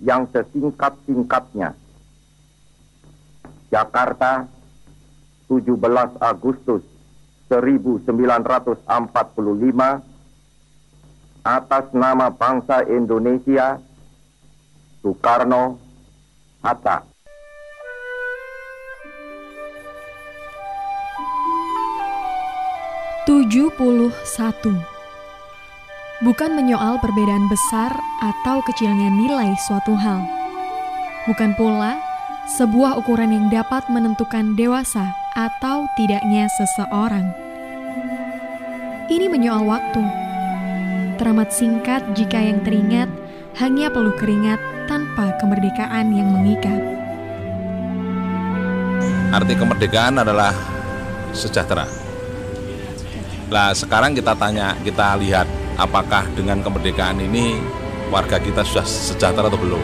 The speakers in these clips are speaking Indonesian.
yang sesingkat-singkatnya. Jakarta, 17 Agustus 1945 atas nama bangsa Indonesia Soekarno Hatta. Tujuh puluh satu bukan menyoal perbedaan besar atau kecilnya nilai suatu hal, bukan pula sebuah ukuran yang dapat menentukan dewasa atau tidaknya seseorang. Ini menyoal waktu, teramat singkat jika yang teringat hanya perlu keringat tanpa kemerdekaan yang mengikat. Arti kemerdekaan adalah sejahtera. Nah, sekarang kita tanya, kita lihat apakah dengan kemerdekaan ini warga kita sudah sejahtera atau belum.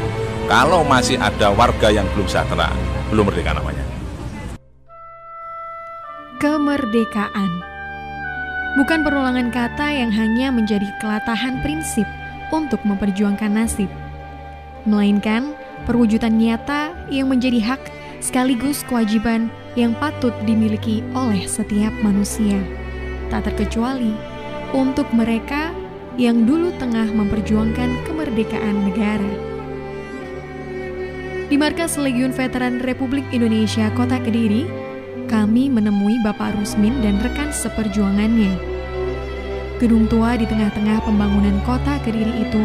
Kalau masih ada warga yang belum sejahtera, belum merdeka namanya. Kemerdekaan bukan perulangan kata yang hanya menjadi kelatahan prinsip untuk memperjuangkan nasib, melainkan perwujudan nyata yang menjadi hak sekaligus kewajiban yang patut dimiliki oleh setiap manusia, tak terkecuali untuk mereka yang dulu tengah memperjuangkan kemerdekaan negara. Di markas Legiun Veteran Republik Indonesia Kota Kediri, kami menemui Bapak Rusmin dan rekan seperjuangannya. Gedung tua di tengah-tengah pembangunan kota Kediri itu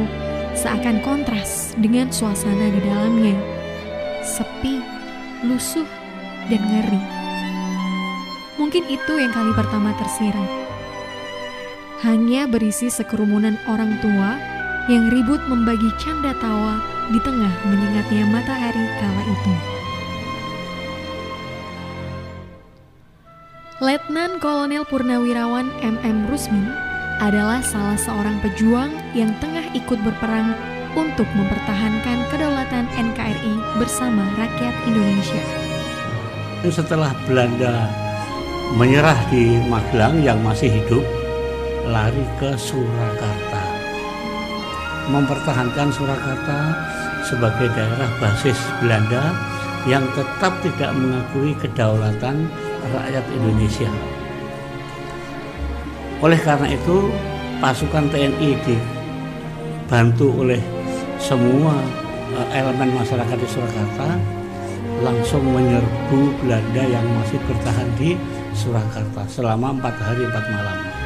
seakan kontras dengan suasana di dalamnya. Sepi, lusuh, dan ngeri. Mungkin itu yang kali pertama tersirat hanya berisi sekerumunan orang tua yang ribut membagi canda tawa di tengah menyengatnya matahari kala itu. Letnan Kolonel Purnawirawan MM Rusmin adalah salah seorang pejuang yang tengah ikut berperang untuk mempertahankan kedaulatan NKRI bersama rakyat Indonesia. Setelah Belanda menyerah di Magelang yang masih hidup, lari ke Surakarta. Mempertahankan Surakarta sebagai daerah basis Belanda yang tetap tidak mengakui kedaulatan rakyat Indonesia. Oleh karena itu, pasukan TNI dibantu oleh semua eh, elemen masyarakat di Surakarta langsung menyerbu Belanda yang masih bertahan di Surakarta selama empat hari empat malam.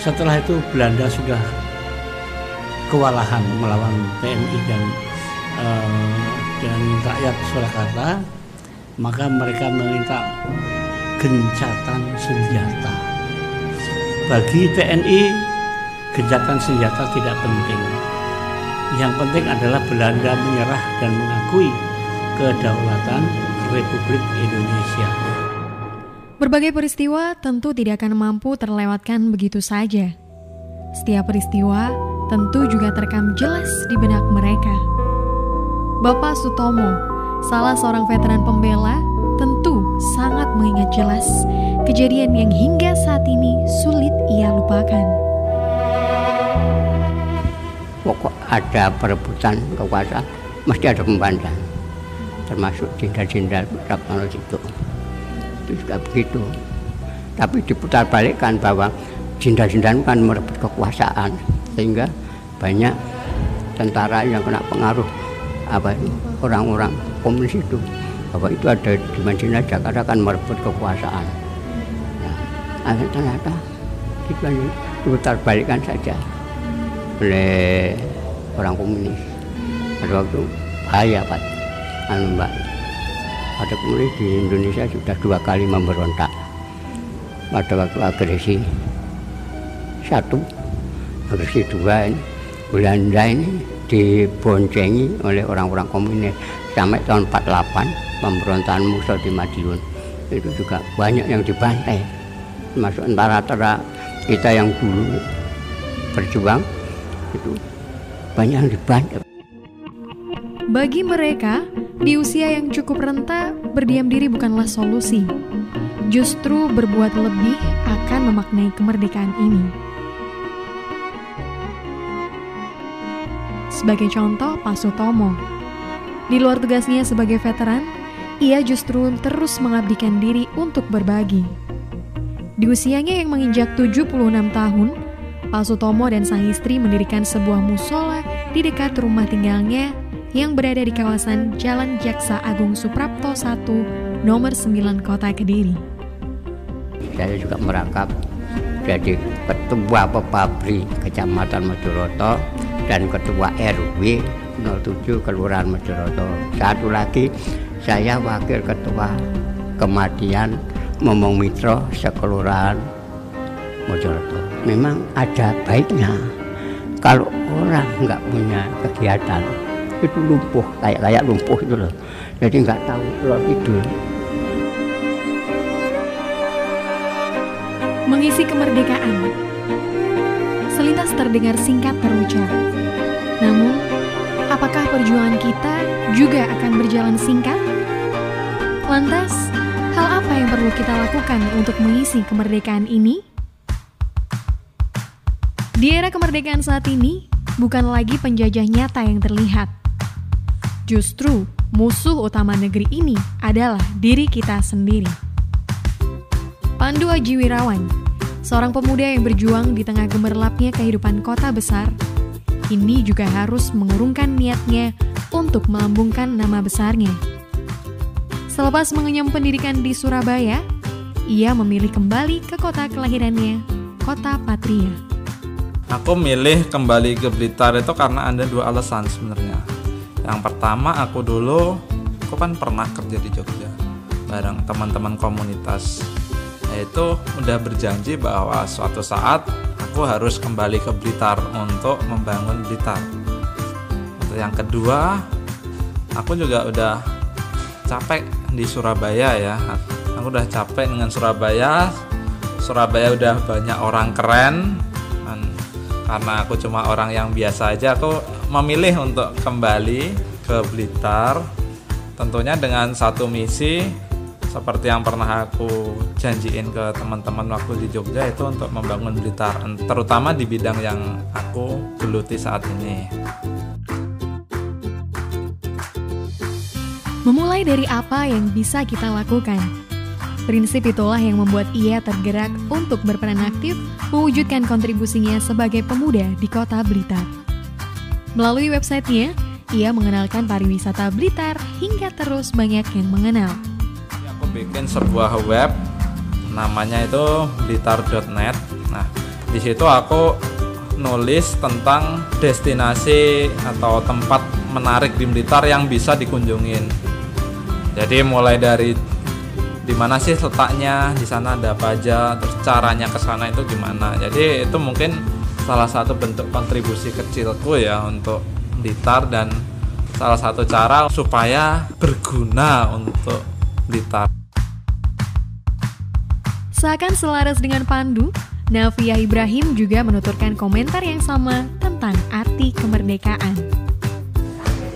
Setelah itu Belanda sudah kewalahan melawan TNI dan uh, dan rakyat Surakarta, maka mereka meminta gencatan senjata. Bagi TNI, gencatan senjata tidak penting. Yang penting adalah Belanda menyerah dan mengakui kedaulatan Republik Indonesia. Berbagai peristiwa tentu tidak akan mampu terlewatkan begitu saja. Setiap peristiwa tentu juga terekam jelas di benak mereka. Bapak Sutomo, salah seorang veteran pembela, tentu sangat mengingat jelas kejadian yang hingga saat ini sulit ia lupakan. Pokok ada perebutan kekuasaan, mesti ada pembandang, termasuk jenderal-jenderal kalau itu itu juga begitu. Tapi diputar balikkan bahwa jindan-jindan kan merebut kekuasaan sehingga banyak tentara yang kena pengaruh apa itu orang-orang komunis itu bahwa itu ada di Madinah Jakarta kan merebut kekuasaan. Nah, ternyata itu diputar balikkan saja oleh orang komunis. Pada waktu bahaya Pak. Anu Mbak ada kemudian di Indonesia sudah dua kali memberontak pada waktu agresi. Satu agresi dua ini Belanda ini diboncengi oleh orang-orang komunis. Sampai tahun 48 pemberontakan Musa di Madiun. Itu juga banyak yang dibantai. Termasuk antara-antara kita yang dulu berjuang itu banyak yang dibantai. Bagi mereka, di usia yang cukup renta, berdiam diri bukanlah solusi. Justru berbuat lebih akan memaknai kemerdekaan ini. Sebagai contoh, Pak Sutomo. Di luar tugasnya sebagai veteran, ia justru terus mengabdikan diri untuk berbagi. Di usianya yang menginjak 76 tahun, Pak Sutomo dan sang istri mendirikan sebuah musola di dekat rumah tinggalnya yang berada di kawasan Jalan Jaksa Agung Suprapto 1, nomor 9 Kota Kediri. Saya juga merakap jadi ketua Pepabri Kecamatan Mojoroto dan ketua RW 07 Kelurahan Mojoroto. Satu lagi saya wakil ketua kematian Momong Mitro sekelurahan Mojoroto. Memang ada baiknya kalau orang nggak punya kegiatan itu lumpuh kayak kayak lumpuh itu loh. Jadi nggak tahu loh tidur. Mengisi kemerdekaan. Selintas terdengar singkat terucap. Namun apakah perjuangan kita juga akan berjalan singkat? Lantas hal apa yang perlu kita lakukan untuk mengisi kemerdekaan ini? Di era kemerdekaan saat ini, bukan lagi penjajah nyata yang terlihat, Justru musuh utama negeri ini adalah diri kita sendiri. Pandu Aji Wirawan, seorang pemuda yang berjuang di tengah gemerlapnya kehidupan kota besar, ini juga harus mengurungkan niatnya untuk melambungkan nama besarnya. Selepas mengenyam pendidikan di Surabaya, ia memilih kembali ke kota kelahirannya, kota Patria. Aku milih kembali ke Blitar itu karena ada dua alasan sebenarnya. Yang pertama aku dulu aku kan pernah kerja di Jogja bareng teman-teman komunitas yaitu udah berjanji bahwa suatu saat aku harus kembali ke Blitar untuk membangun Blitar. Untuk yang kedua, aku juga udah capek di Surabaya ya. Aku udah capek dengan Surabaya. Surabaya udah banyak orang keren. Karena aku cuma orang yang biasa aja, aku memilih untuk kembali ke Blitar. Tentunya dengan satu misi seperti yang pernah aku janjiin ke teman-teman waktu di Jogja itu untuk membangun Blitar terutama di bidang yang aku geluti saat ini. Memulai dari apa yang bisa kita lakukan Prinsip itulah yang membuat ia tergerak untuk berperan aktif mewujudkan kontribusinya sebagai pemuda di kota Blitar. Melalui websitenya, ia mengenalkan pariwisata Blitar hingga terus banyak yang mengenal. Aku bikin sebuah web, namanya itu blitar.net. Nah, di situ aku nulis tentang destinasi atau tempat menarik di Blitar yang bisa dikunjungin. Jadi mulai dari di mana sih letaknya, di sana ada apa aja, terus caranya ke sana itu gimana. Jadi itu mungkin salah satu bentuk kontribusi kecilku ya untuk Blitar dan salah satu cara supaya berguna untuk Blitar. Seakan selaras dengan Pandu, Navia Ibrahim juga menuturkan komentar yang sama tentang arti kemerdekaan.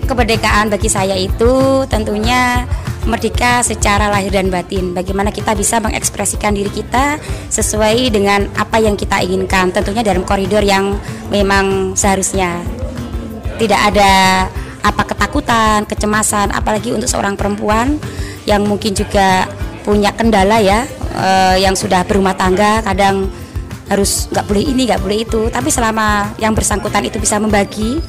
Kemerdekaan bagi saya itu tentunya merdeka secara lahir dan batin. Bagaimana kita bisa mengekspresikan diri kita sesuai dengan apa yang kita inginkan. Tentunya dalam koridor yang memang seharusnya tidak ada apa ketakutan, kecemasan, apalagi untuk seorang perempuan yang mungkin juga punya kendala ya, eh, yang sudah berumah tangga, kadang harus nggak boleh ini, nggak boleh itu. Tapi selama yang bersangkutan itu bisa membagi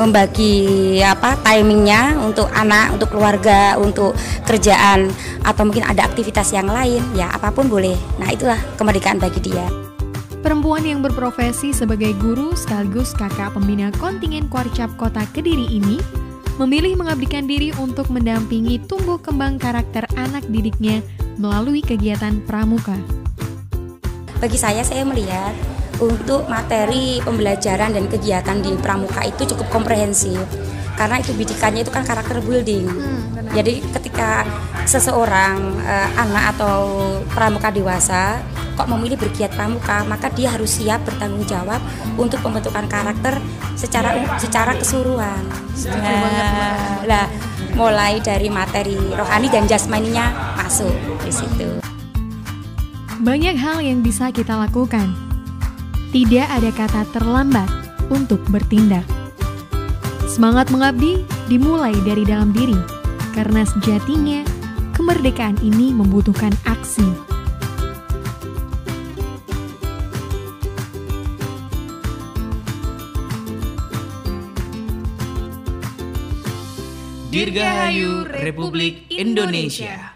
membagi apa timingnya untuk anak, untuk keluarga, untuk kerjaan atau mungkin ada aktivitas yang lain, ya apa pun boleh. Nah itulah kemerdekaan bagi dia. Perempuan yang berprofesi sebagai guru sekaligus kakak pembina kontingen Kuarcap Kota Kediri ini memilih mengabdikan diri untuk mendampingi tumbuh kembang karakter anak didiknya melalui kegiatan pramuka. Bagi saya, saya melihat untuk materi pembelajaran dan kegiatan di pramuka itu cukup komprehensif karena itu bidikannya itu kan karakter building. Jadi ketika seseorang eh, anak atau pramuka dewasa kok memilih bergiat pramuka, maka dia harus siap bertanggung jawab untuk pembentukan karakter secara secara keseluruhan. Nah, lah mulai dari materi rohani dan jasmaninya masuk di situ. Banyak hal yang bisa kita lakukan. Tidak ada kata terlambat untuk bertindak. Semangat mengabdi dimulai dari dalam diri, karena sejatinya kemerdekaan ini membutuhkan aksi. Dirgahayu Republik Indonesia.